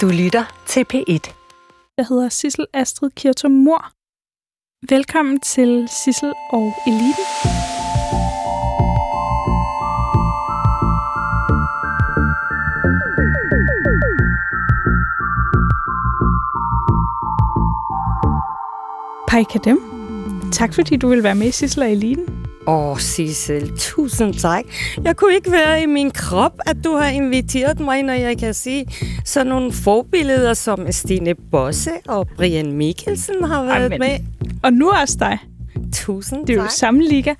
Du lytter til P1. Jeg hedder Sissel Astrid Kirtum Mor. Velkommen til Sissel og Eliten. Hej Kadem. Tak fordi du vil være med i Sissel og Eliten. Åh, Sissel, tusind tak. Jeg kunne ikke være i min krop, at du har inviteret mig, når jeg kan sige sådan nogle forbilleder som Stine Bosse og Brian Mikkelsen har været Amen. med. Og nu også dig. Tusind Det er jo tak. samme liga.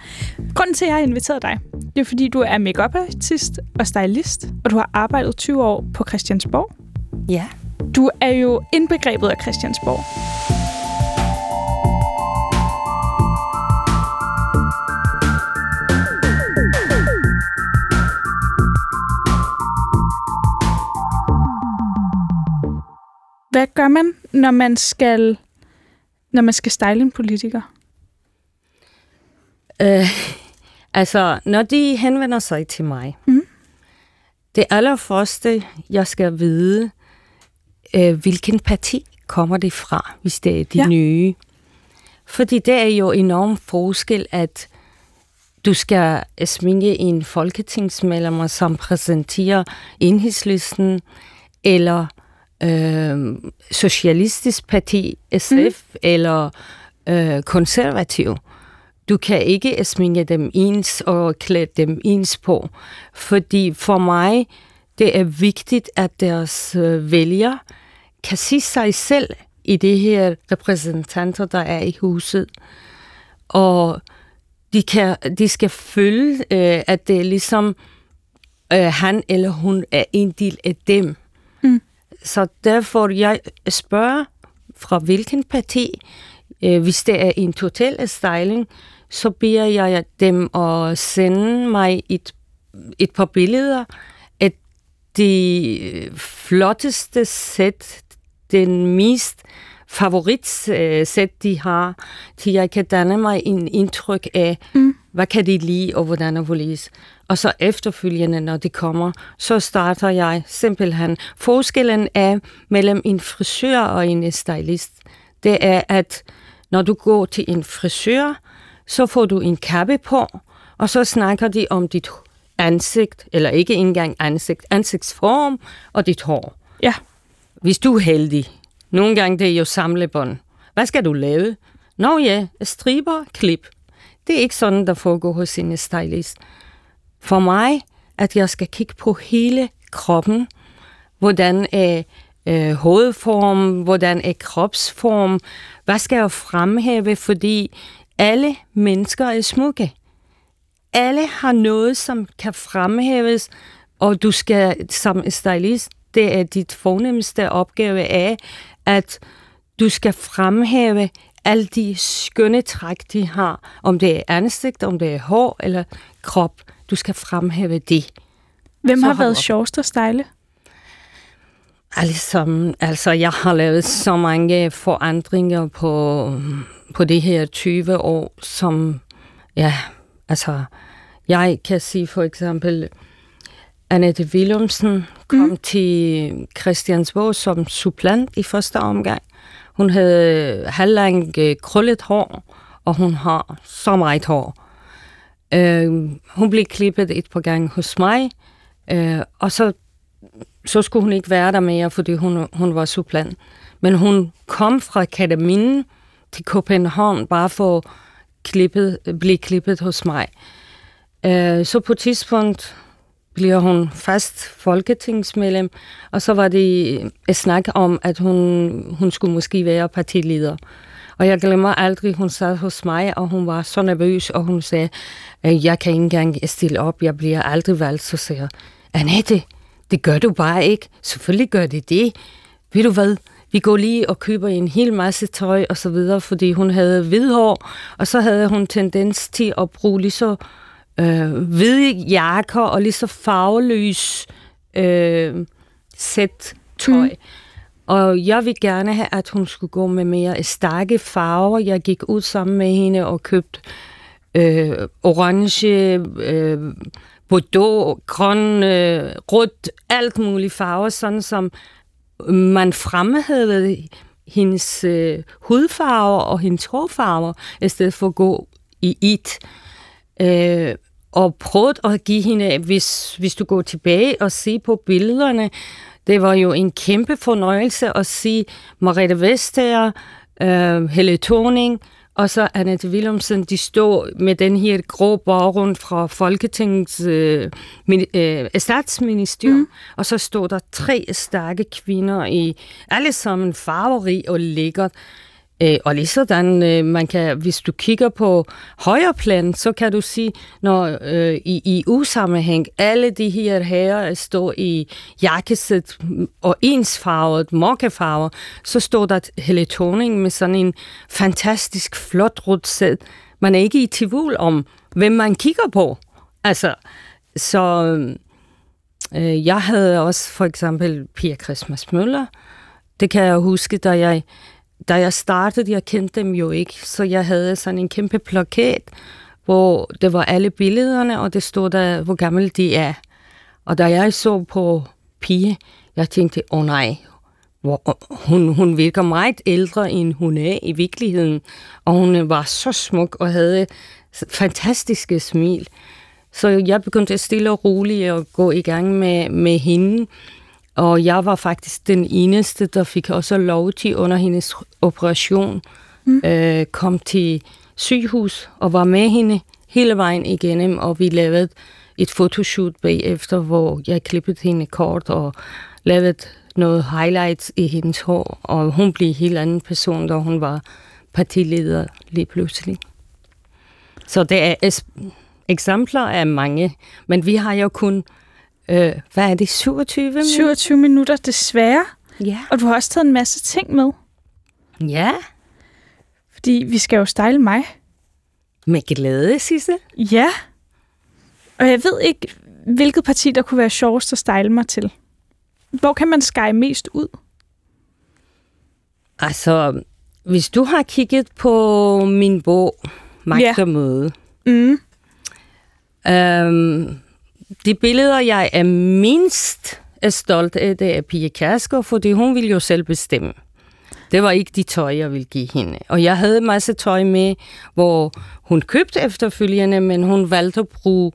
Grunden til, at jeg har inviteret dig, det er fordi, du er makeup artist og stylist, og du har arbejdet 20 år på Christiansborg. Ja. Du er jo indbegrebet af Christiansborg. Hvad gør man, når man skal, når man skal style en politiker? Øh, altså, når de henvender sig til mig, Mhm. det allerførste, jeg skal vide, øh, hvilken parti kommer det fra, hvis det er de Ja. ja. nye. Fordi det er jo enorm forskel, at du skal sminke en folketingsmedlemmer, som præsenterer enhedslisten, eller øh, Socialistisk Parti, SF, mm. eller øh, konservativ. Du kan ikke sminke dem ens og klæde dem ens på, fordi for mig det er vigtigt, at deres øh, vælger kan se sig selv i det her repræsentanter, der er i huset. Og de, kan, de skal føle, øh, at det er ligesom øh, han eller hun er en del af dem. Så derfor jeg spørger fra hvilken parti, øh, hvis det er en total styling, så beder jeg dem at sende mig et, et par billeder af de flotteste sæt, den mest favoritsæt, de har, til jeg kan danne mig en indtryk af, Mm. hvad kan de lide, og hvordan og hvorledes. Og så efterfølgende, når de kommer, så starter jeg simpelthen. Forskellen er mellem en frisør og en stylist. Det er, at når du går til en frisør, så får du en kappe på, og så snakker de om dit ansigt, eller ikke engang ansigt, ansigtsform og dit hår. Ja. Hvis du er heldig. Nogle gange det er jo samlebånd. Hvad skal du lave? Nå ja, striber, klip. Det er ikke sådan, der foregår hos en stylist. For mig, at jeg skal kigge på hele kroppen. Hvordan er øh, hovedform? Hvordan er kropsform? Hvad skal jeg fremhæve? Fordi alle mennesker er smukke. Alle har noget, som kan fremhæves, og du skal som stylist, det er dit fornemmeste opgave af, at du skal fremhæve alle de skønne træk, de har. Om det er ansigt, om det er hår eller krop. Du skal fremhæve det. Hvem har hold været op. sjovest at style? Altså, altså, jeg har lavet så mange forandringer på, på det her 20 år, som, ja, altså, jeg kan sige for eksempel, Annette Willumsen kom Mm. mm. til Christiansborg som supplant i første omgang. Hun havde halvlang øh, krøllet hår, og hun har så meget hår. Øh, hun blev klippet et par gange hos mig, øh, og så så skulle hun ikke være der mere, fordi hun, hun var supplant. Men hun kom fra akademien til København bare for at klippet, blive klippet hos mig. Øh, så på et tidspunkt bliver hun fast folketingsmedlem, og så var det et snak om, at hun, hun skulle måske være partileder. Og jeg glemmer aldrig, hun sad hos mig, og hun var så nervøs, og hun sagde, øh, jeg kan ikke engang stille op, jeg bliver aldrig valgt. Så siger jeg, Annette, det gør du bare ikke. Selvfølgelig gør det det. Ved du hvad? Vi går lige og køber en hel masse tøj og så videre, fordi hun havde hvid hår, og så havde hun tendens til at bruge lige så øh, hvide jakker og lige så farveløs øh, sæt tøj. Mm. Og jeg ville gerne have, at hun skulle gå med mere stærke farver. Jeg gik ud sammen med hende og købte øh, orange, øh, bordeaux, grøn, øh, rødt, alt muligt farver, sådan som man fremhævede hendes øh, hudfarver og hendes hårfarver, i stedet for at gå i it. Øh, og prøvet at give hende, hvis, hvis du går tilbage og ser på billederne, det var jo en kæmpe fornøjelse at se Margrethe Vestager, øh, Helle Thorning, og så Annette Willumsen, de står med den her grå baggrund fra Folketingets øh, øh, statsministerium, mm. og så står der tre stærke kvinder i alle sammen farverig og lækkert. Øh, og lige sådan, øh, man kan, hvis du kigger på højre plan, så kan du sige, når øh, i, i usammenhæng, alle de her herrer står i jakkesæt og ensfarvet, mokkefarver, så står der Helle Thorning med sådan en fantastisk flot rødt sæt. Man er ikke i tvivl om, hvem man kigger på. Altså, så øh, jeg havde også for eksempel Pia Christmas Møller. Det kan jeg huske, da jeg da jeg startede, jeg kendte dem jo ikke, så jeg havde sådan en kæmpe plakat, hvor det var alle billederne, og det stod der, hvor gammel de er. Og da jeg så på Pige, jeg tænkte, åh oh, nej, hvor, hun, hun virker meget ældre, end hun er i virkeligheden. Og hun øh, var så smuk og havde fantastiske smil. Så jeg begyndte stille og roligt at gå i gang med, med hende. Og jeg var faktisk den eneste, der fik også lov til under hendes operation, mm. øh, kom til sygehus og var med hende hele vejen igennem, og vi lavede et fotoshoot bagefter, hvor jeg klippede hende kort og lavede noget highlights i hendes hår, og hun blev en helt anden person, da hun var partileder lige pludselig. Så det er eksempler af mange, men vi har jo kun øh, hvad er det, 27 minutter? 27 minutter, desværre. Ja. Og du har også taget en masse ting med. Ja. Fordi vi skal jo style mig. Med glæde, Sisse. Ja. Og jeg ved ikke, hvilket parti, der kunne være sjovest at style mig til. Hvor kan man skære mest ud? Altså, hvis du har kigget på min bog, Magt og Møde, mm. øhm, de billeder, jeg er mindst er stolt af, det er Pia Kærsgaard, fordi hun ville jo selv bestemme. Det var ikke de tøj, jeg ville give hende. Og jeg havde en masse tøj med, hvor hun købte efterfølgende, men hun valgte at bruge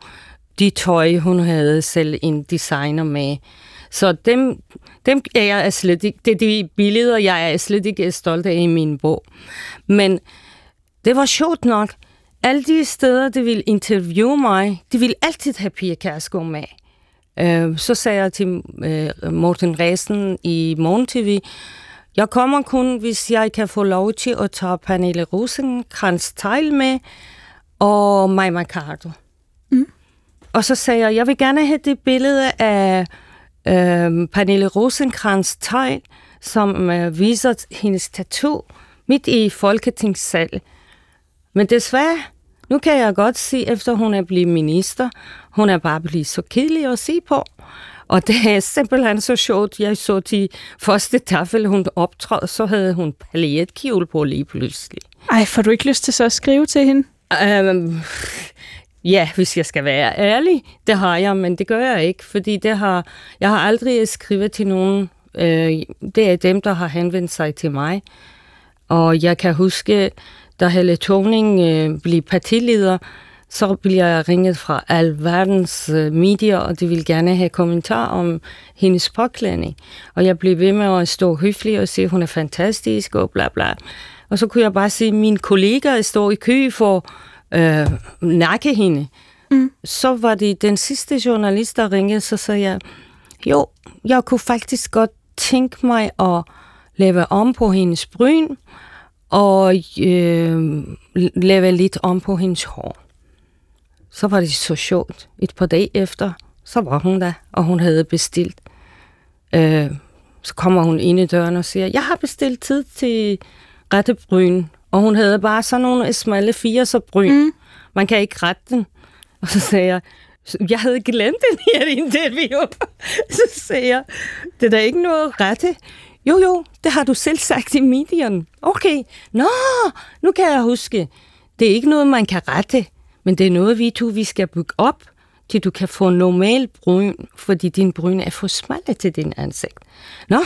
de tøj, hun havde selv en designer med. Så dem, dem er jeg slet ikke, det er de billeder, jeg er slet ikke stolt af i min bog. Men det var sjovt nok, alle de steder, de vil interviewe mig, de vil altid have Pia Kærsgaard med. Øh, så sagde jeg til øh, Morten Resen i Morgen TV, jeg kommer kun, hvis jeg kan få lov til at tage Pernille Rosenkrantz Teil med, og Maja Mercado. Mm. Og så sagde jeg, jeg vil gerne have det billede af øh, Pernille Rosenkrantz Teil, som øh, viser hendes tattoo midt i Folketingssalen. Men desværre, nu kan jeg godt se, efter hun er blevet minister, hun er bare blevet så kedelig at se på. Og det er simpelthen så sjovt. Jeg så til første tafel, hun optrådte, så havde hun paljetkjole på lige pludselig. Ej, får du ikke lyst til så at skrive til hende? Um, ja, hvis jeg skal være ærlig, det har jeg, men det gør jeg ikke, fordi det har, jeg har aldrig skrevet til nogen. Øh, det er dem, der har henvendt sig til mig. Og jeg kan huske, da Helle Thorning øh, blev partileder, så blev jeg ringet fra al verdens øh, medier, og de ville gerne have kommentar om hendes påklædning. Og jeg blev ved med at stå høflig og sige, at hun er fantastisk og bla bla. Og så kunne jeg bare sige, at mine kollegaer står i kø for øh, nakke hende. Mm. Så var det den sidste journalist, der ringede, så sagde jeg, jo, jeg kunne faktisk godt tænke mig at lave om på hendes bryn, og øh, lave lidt om på hendes hår. Så var det så sjovt. Et par dage efter, så var hun der, og hun havde bestilt. Øh, så kommer hun ind i døren og siger, jeg har bestilt tid til rettebryn. Og hun havde bare sådan nogle smalle fire så bryn. Mm. Man kan ikke rette den. Og så sagde jeg, jeg havde glemt den her interview. så sagde jeg, det er da ikke noget rette. Jo, jo, det har du selv sagt i medierne. Okay, nå, nu kan jeg huske. Det er ikke noget, man kan rette, men det er noget, vi to vi skal bygge op, til du kan få normal bryn, fordi din bryn er for smalle til din ansigt. Nå,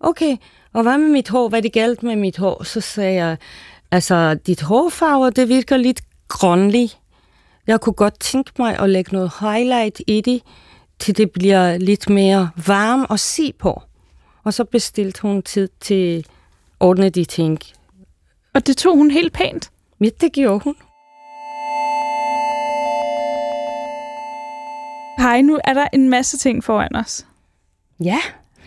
okay, og hvad med mit hår? Hvad er det galt med mit hår? Så sagde jeg, altså, dit hårfarve, det virker lidt grønlig. Jeg kunne godt tænke mig at lægge noget highlight i det, til det bliver lidt mere varm at se på. Og så bestilte hun tid til at ordne de ting. Og det tog hun helt pænt. Ja, det gjorde hun. Hej, nu er der en masse ting foran os. Ja,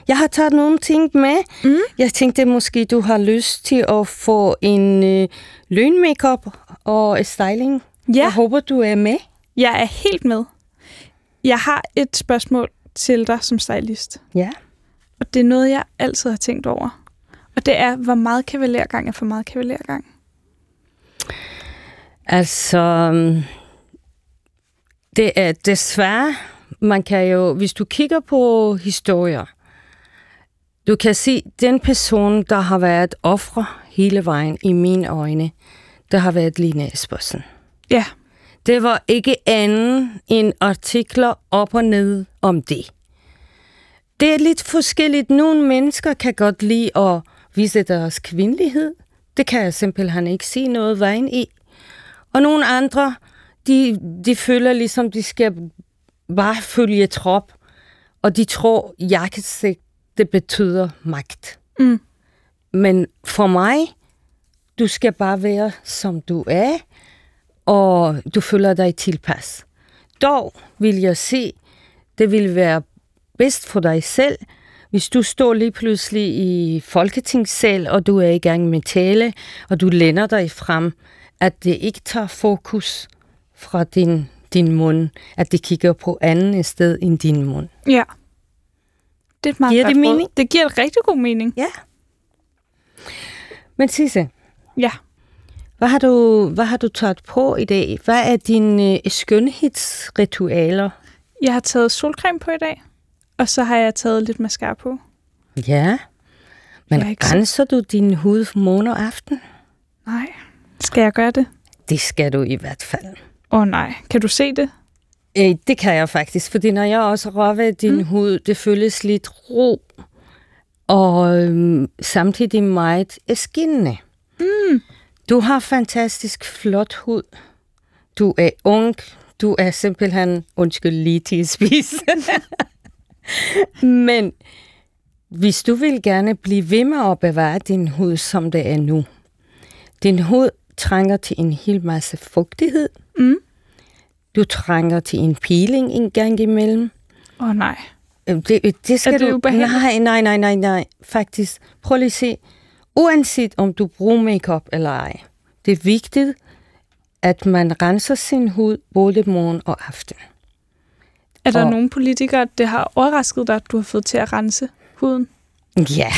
jeg har taget nogle ting med. Mm. Jeg tænkte måske, du har lyst til at få en øh, lønmakeup og styling. Ja. Jeg håber, du er med. Jeg er helt med. Jeg har et spørgsmål til dig som stylist. Ja. Og det er noget, jeg altid har tænkt over. Og det er, hvor meget kavalergang er for meget kavalergang. Altså, øhm, det er desværre, man kan jo, hvis du kigger på historier, du kan se, den person, der har været ofre hele vejen i mine øjne, der har været Line Espersen. Ja, Det var ikke andet end artikler op og ned om det. Det er lidt forskelligt. Nogle mennesker kan godt lide at vise deres kvindelighed. Det kan jeg simpelthen ikke se noget vejen i. Og nogle andre, de, de føler ligesom, de skal bare følge trop. Og de tror, jakkesæt, det betyder magt. Mm. Men for mig, du skal bare være, som du er, og du føler dig tilpas. Dog vil jeg se, det vil være bedst for dig selv, hvis du står lige pludselig i folketingssal, og du er i gang med tale, og du lænder dig frem, at det ikke tager fokus fra din, din mund, at det kigger på anden sted end din mund. ja. Det er et meget Giver det råd. mening? Det giver et rigtig god mening. Ja. Men Sisse, Ja. Hvad har du, hvad har du taget på i dag? Hvad er dine øh, skønhedsritualer? Jeg har taget solcreme på i dag, og så har jeg taget lidt mascara på. Ja. Men er renser du din hud morgen og aften? Nej. Skal jeg gøre det? Det skal du i hvert fald. Åh oh, nej. Kan du se det? Øh, det kan jeg faktisk, fordi når jeg også rører din mm. hud, det føles lidt ro, og øhm, samtidig meget skinnende. Mm. Du har fantastisk flot hud. Du er ung. Du er simpelthen, undskyld lige til at spise. Men hvis du vil gerne blive ved med at bevare din hud, som det er nu. Din hud trænger til en hel masse fugtighed. Mm. Du trænger til en peeling en gang imellem. Åh oh, nej. Øh, Det, det skal Er det du... ubehageligt? Nej, nej, nej, nej, nej. Faktisk, prøv lige at se. Uanset om du bruger makeup eller ej, det er vigtigt, at man renser sin hud både morgen og aften. Er der Og- nogle politikere, det har overrasket dig, at du har fået til at rense huden? Ja.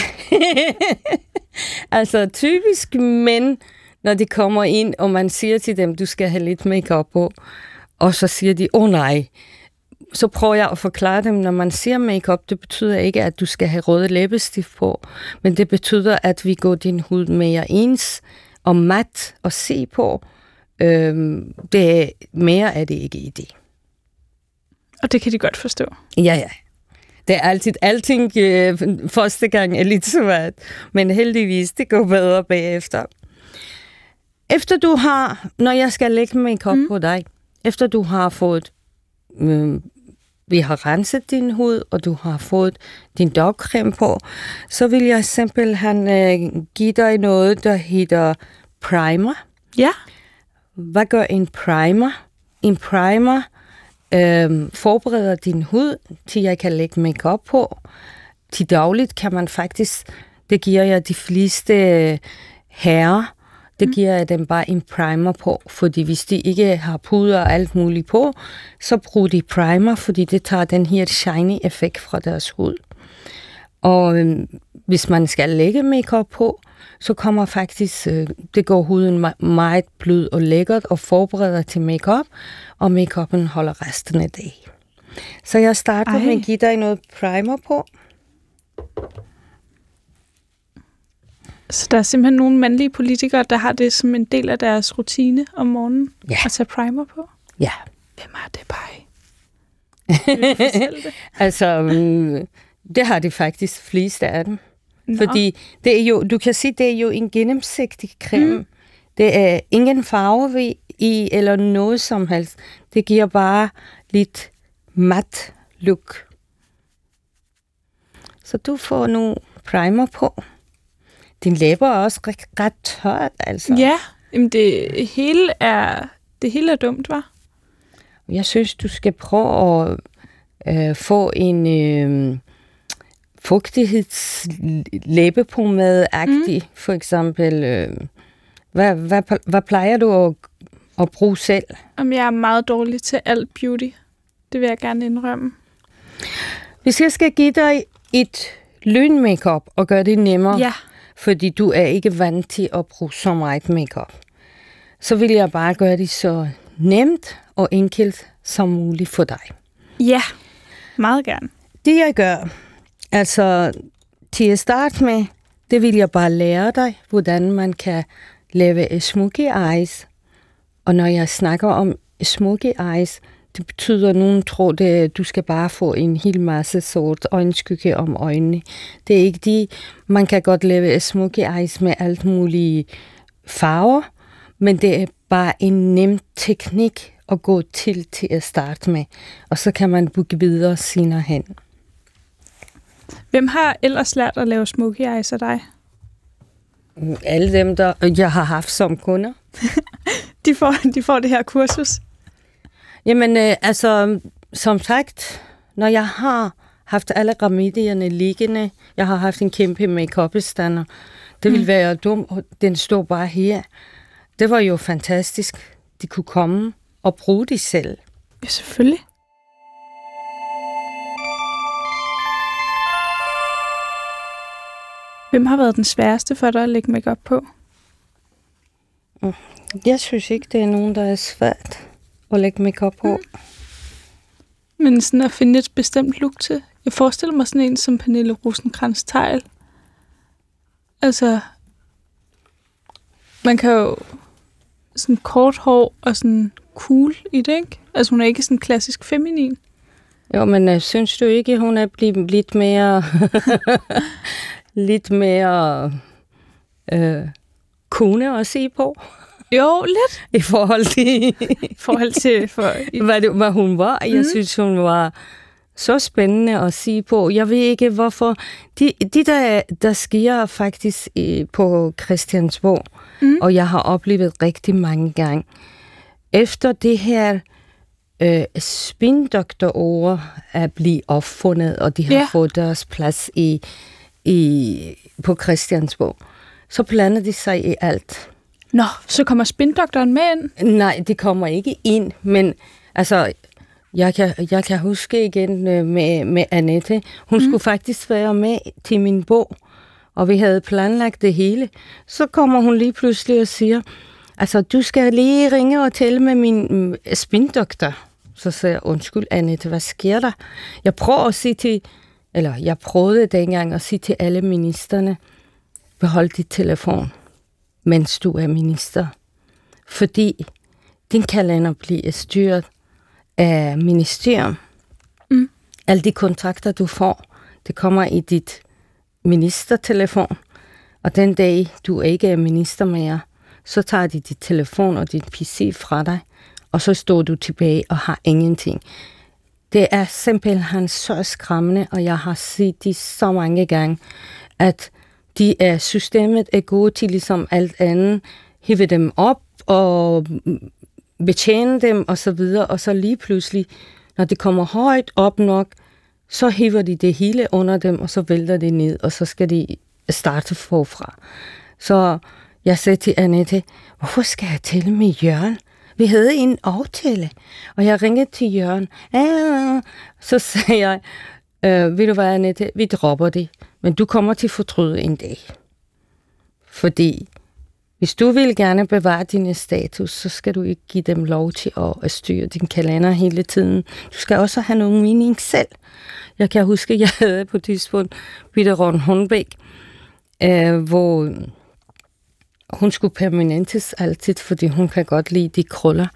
altså typisk mænd, når de kommer ind, og man siger til dem, du skal have lidt makeup på, og så siger de, åh oh, nej. Så prøver jeg at forklare dem, når man siger makeup, det betyder ikke, at du skal have røde læbestift på, men det betyder, at vi går din hud mere ens og mat at se på. Øhm, det er, mere er det ikke i det. Og det kan de godt forstå. Ja, ja. Det er altid, alting øh, første gang er lidt svært, men heldigvis, det går bedre bagefter. Efter du har, når jeg skal lægge makeup mm. på dig, efter du har fået, øh, vi har renset din hud, og du har fået din dagcreme på, så vil jeg simpelthen øh, give dig noget, der hedder primer. Ja. Hvad gør en primer? En primer øh, forbereder din hud til, jeg kan lægge makeup på. Til dagligt kan man faktisk, det giver jeg de fleste øh, herrer, det giver jeg dem bare en primer på, fordi hvis de ikke har puder og alt muligt på, så brug de primer, fordi det tager den her shiny effekt fra deres hud. Og øh, hvis man skal lægge makeup på, så kommer faktisk, øh, det går huden me- meget blød og lækkert og forbereder til makeup, og makeupen holder resten af dagen. Så jeg starter Ej. med at give dig noget primer på. Så der er simpelthen nogle mandlige politikere, der har det som en del af deres rutine om morgenen Ja. at tage primer på. Ja, Hvem er det bare? Det? altså, øh, det har de faktisk fleste af dem. Nå. Fordi det er jo, du kan sige, det er jo en gennemsigtig creme. Mm. Det er ingen farve i, eller noget som helst. Det giver bare lidt mat look. Så du får nu primer på. Din læber er også ret, ret tørt, altså. Ja, jamen det hele er, det hele er dumt, var. Jeg synes, du skal prøve at øh, få en øh, fugtighedslæbepomade-agtig, mm. for eksempel. Øh, hvad, hvad, hvad plejer du at, at bruge selv? Om jeg er meget dårlig til alt beauty. Det vil jeg gerne indrømme. Hvis jeg skal give dig et lynmakeup og gøre det nemmere, Ja. fordi du er ikke vant til at bruge så meget makeup, så vil jeg bare gøre det så nemt og enkelt som muligt for dig. Ja, meget gerne. Det jeg gør, altså til at starte med, det vil jeg bare lære dig, hvordan man kan lave smoky eyes. Og når jeg snakker om smoky eyes, det betyder, at nogen tror, at du skal bare få en hel masse sort øjenskygge om øjnene. Det er ikke det. Man kan godt lave smoky eyes med alt mulige farver, men det er bare en nem teknik at gå til til at starte med. Og så kan man bygge videre senere hen. Hvem har ellers lært at lave smoky eyes af dig? Alle dem, der jeg har haft som kunder. De får, de får det her kursus. Jamen, øh, altså, som sagt, når jeg har haft alle remedierne liggende, jeg har haft en kæmpe make stander det ville være dumt, og den står bare her. Det var jo fantastisk. De kunne komme og bruge det selv. Ja, selvfølgelig. Hvem har været den sværeste for dig at lægge makeup på? Jeg synes ikke, det er nogen, der er svært at lægge makeup på. Men sådan at finde et bestemt look til. Jeg forestiller mig sådan en som Pernille rosenkrantz teil Altså, man kan jo sådan kort hår og sådan cool i det, ikke? Altså, hun er ikke sådan klassisk feminin. Jo, men uh, synes du ikke, hun er blevet lidt mere... lidt mere... Øh, kone at se på? Jo, lidt. I forhold til... I forhold til... For, hvad, det, hvad hun var. Jeg Mhm. synes, hun var så spændende at sige på. Jeg ved ikke, hvorfor. De, de der, der sker faktisk i, på Christiansborg, Mhm. og jeg har oplevet rigtig mange gange. Efter det her øh, spindoktorord er blevet opfundet, og de har ja. fået deres plads i, i, på Christiansborg, så blander de sig i alt. Nå, så kommer spindoktoren med ind. Nej, det kommer ikke ind, men altså, jeg kan, jeg kan huske igen øh, med, med Annette. Hun mm. skulle faktisk være med til min bog, og vi havde planlagt det hele. Så kommer hun lige pludselig og siger, altså, du skal lige ringe og tale med min mm, spindoktor. Så siger jeg, undskyld Annette, hvad sker der? Jeg prøver at sige til, eller jeg prøvede dengang at sige til alle ministerne, behold dit telefon, mens du er minister. Fordi din kalender bliver styret af ministerium. Mm. Alle de kontrakter, du får, det kommer i dit ministertelefon. Og den dag, du ikke er minister mere, så tager de dit telefon og dit PC fra dig, og så står du tilbage og har ingenting. Det er simpelthen så skræmmende, og jeg har set det så mange gange, at de er, systemet er gode til ligesom alt andet, hive dem op og betjene dem og så videre, og så lige pludselig, når det kommer højt op nok, så hiver de det hele under dem, og så vælter det ned, og så skal de starte forfra. Så jeg sagde til Annette, hvorfor skal jeg tale med Jørgen? Vi havde en aftale, og jeg ringede til Jørgen. Ah, så sagde jeg, øh, ved du hvad, Annette, vi dropper det, men du kommer til fortryde en dag. Fordi hvis du vil gerne bevare din status, så skal du ikke give dem lov til at styre din kalender hele tiden. Du skal også have nogen mening selv. Jeg kan huske, jeg havde på et tidspunkt Peter Ron Hornbæk, øh, hvor hun skulle permanentes altid, fordi hun kan godt lide de krøller.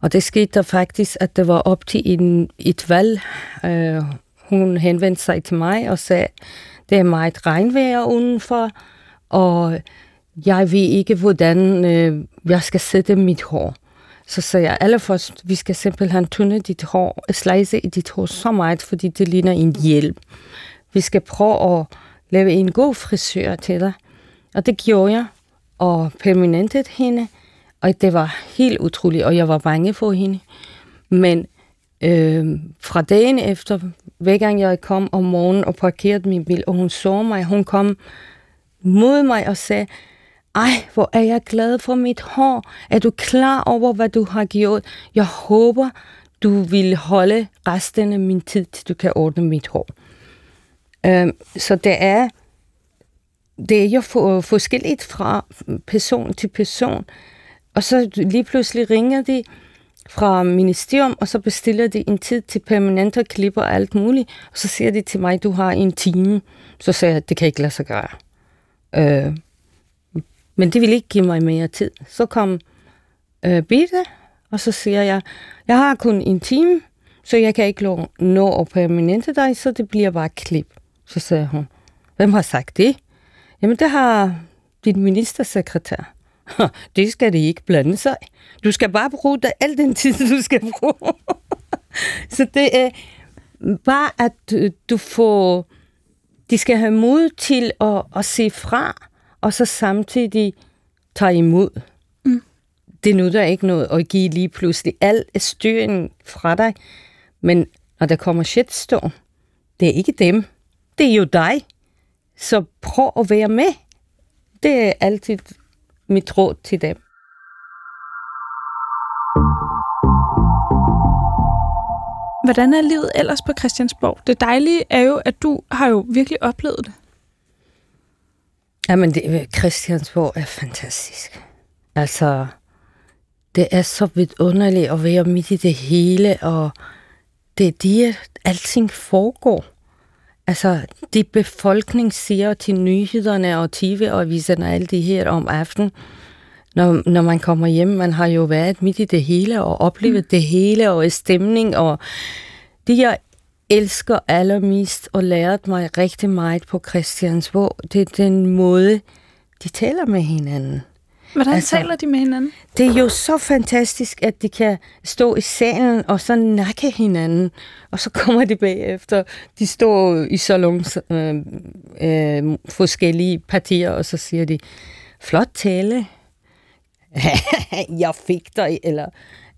Og det skete der faktisk, at det var op til en, et valg. Øh, hun henvendte sig til mig og sagde, Det er meget regnvejr udenfor, og jeg ved ikke, hvordan øh, jeg skal sætte mit hår. Så sagde jeg, allerførst, vi skal simpelthen tynde dit hår, slice i dit hår så meget, fordi det ligner en hjelm. Vi skal prøve at lave en god frisør til dig. Og det gjorde jeg, og permanentet hende, og det var helt utroligt, og jeg var bange for hende. Men øh, fra dagen efter, hver gang jeg kom om morgenen og parkerede min bil, og hun så mig, hun kom mod mig og sagde, ej, hvor er jeg glad for mit hår. Er du klar over, hvad du har gjort? Jeg håber, du vil holde resten af min tid, til du kan ordne mit hår. Øh, så det er, det er jo for, forskelligt fra person til person. Og så lige pludselig ringer de fra ministerium, og så bestiller de en tid til permanente klipper og alt muligt. Og så siger de til mig, du har en time. Så sagde jeg, det kan ikke lade sig gøre. Øh, men det vil ikke give mig mere tid. Så kom øh, Bitte, og så siger jeg, jeg har kun en time, så jeg kan ikke nå at permanente dig, så det bliver bare klip. Så sagde hun, hvem har sagt det? Jamen, det har din ministersekretær. Det skal de ikke blande sig. Du skal bare bruge det, al den tid, du skal bruge. så det er bare, at du får... De skal have mod til at, at se fra, og så samtidig tage imod. Mm. Det nu der ikke noget at give lige pludselig al styringen fra dig, men når der kommer shitstorm, det er ikke dem. Det er jo dig. Så prøv at være med. Det er altid mit råd til dem. Hvordan er livet ellers på Christiansborg? Det dejlige er jo, at du har jo virkelig oplevet det. Jamen, det, Christiansborg er fantastisk. Altså, det er så vidunderligt at være midt i det hele, og det er de, alting foregår. Altså, de befolkning siger til nyhederne og tv og aviserne og alt det her om aftenen, når, når man kommer hjem, man har jo været midt i det hele og oplevet mm. det hele og stemning, og det jeg elsker allermest og lært mig rigtig meget på Christiansborg, det er den måde, de taler med hinanden. Hvordan altså, taler de med hinanden? Det er jo så fantastisk, at de kan stå i salen og så nakke hinanden, og så kommer de bagefter. De står i salons øh, øh, forskellige partier, og så siger de, flot tale. jeg fik dig, eller...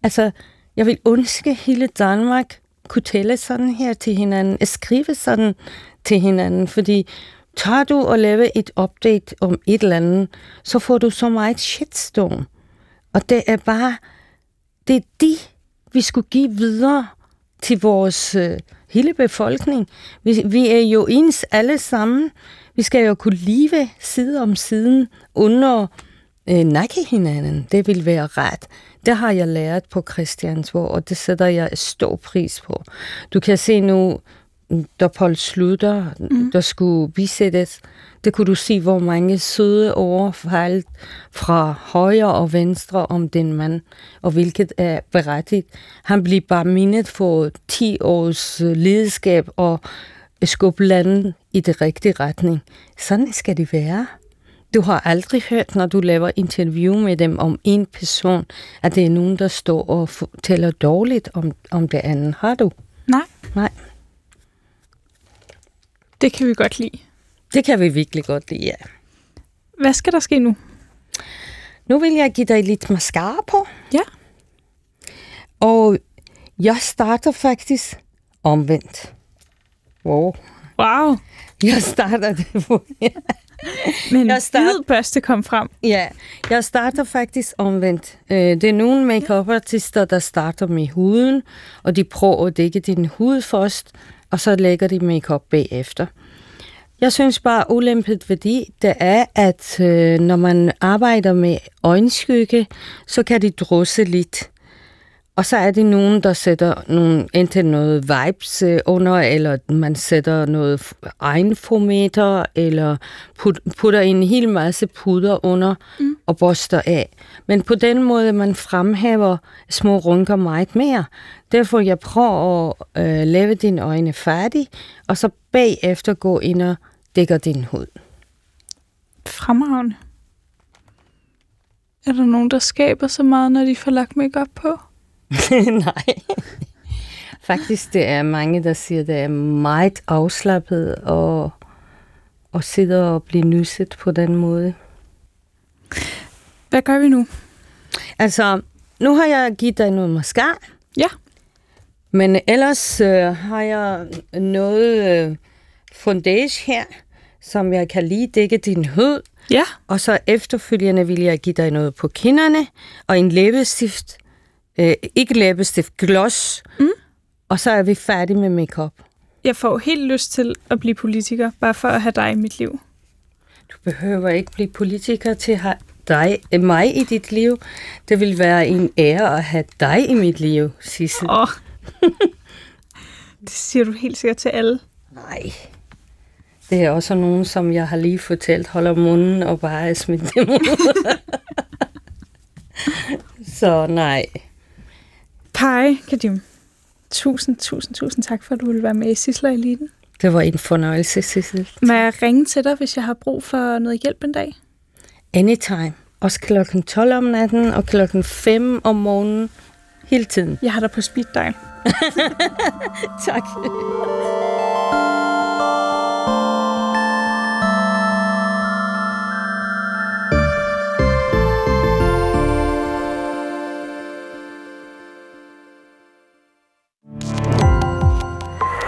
Altså, jeg vil ønske hele Danmark kunne tale sådan her til hinanden, skrive sådan til hinanden, fordi tager du og laver et update om et eller andet, så får du så meget shitstorm. Og det er bare, det er de, vi skulle give videre til vores øh, hele befolkning. Vi, vi er jo ens alle sammen. Vi skal jo kunne leve side om siden under øh, nakke hinanden. Det vil være ret. Det har jeg lært på Christiansborg, og det sætter jeg stor pris på. Du kan se nu, der Paul slutter, mm. der skulle bisættes, det kunne du se, hvor mange søde ord faldt fra højre og venstre om den mand, og hvilket er berettigt. Han blev bare mindet for 10 års lederskab og skubbe landet i det rigtige retning. Sådan skal det være. Du har aldrig hørt, når du laver interview med dem om en person, at det er nogen, der står og fortæller dårligt om, om det andet. Har du? Nej. Nej. Det kan vi godt lide. Det kan vi virkelig godt lide, ja. Hvad skal der ske nu? Nu vil jeg give dig lidt mascara på. Ja. Og jeg starter faktisk omvendt. Wow. Wow. Jeg starter det på. Men jeg start... hvid børste kom frem. Ja, jeg starter faktisk omvendt. Øh, det er nogle makeup artister der starter med huden, og de prøver at dække din hud først, og så lægger de makeup bagefter. Jeg synes bare, ulempet ved det, det er, at øh, når man arbejder med øjenskygge, så kan de drusse lidt. Og så er det nogen, der sætter nogle, enten noget vibes øh, under, eller man sætter noget egenformeter, eller put, putter en hel masse puder under mm. og børster af. Men på den måde, man fremhæver små runker meget mere. Derfor jeg prøver at øh, lave dine øjne færdig, og så bagefter gå ind og dækker din hud. Fremragende. Er der nogen, der skaber så meget, når de får lagt makeup på? Nej. Faktisk, det er mange, der siger, det er meget afslappet og, og sidder og bliver nyset på den måde. Hvad gør vi nu? Altså, nu har jeg givet dig noget mascara. Ja. Men ellers øh, har jeg noget øh, foundation her, som jeg kan lige dække din hud. Ja. Og så efterfølgende vil jeg give dig noget på kinderne, og en læbestift. Øh, ikke læbestift, gloss. Mm. Og så er vi færdige med makeup. Jeg får helt lyst til at blive politiker, bare for at have dig i mit liv. Du behøver ikke blive politiker til at have dig, øh, mig i dit liv. Det vil være en ære at have dig i mit liv, Sissel. Åh. det siger du helt sikkert til alle. Nej. Det er også nogen, som jeg har lige fortalt, holder munden og bare er smidt dem ud. Så nej. Pej, Kadim. Tusind, tusind, tusind tak for, at du ville være med i Sisler Eliten. Det var en fornøjelse, Sissel. Må jeg ringe til dig, hvis jeg har brug for noget hjælp en dag? Anytime. Også klokken 12 om natten og klokken 5 om morgenen. Hele tiden. Jeg har dig på speed dial. tak.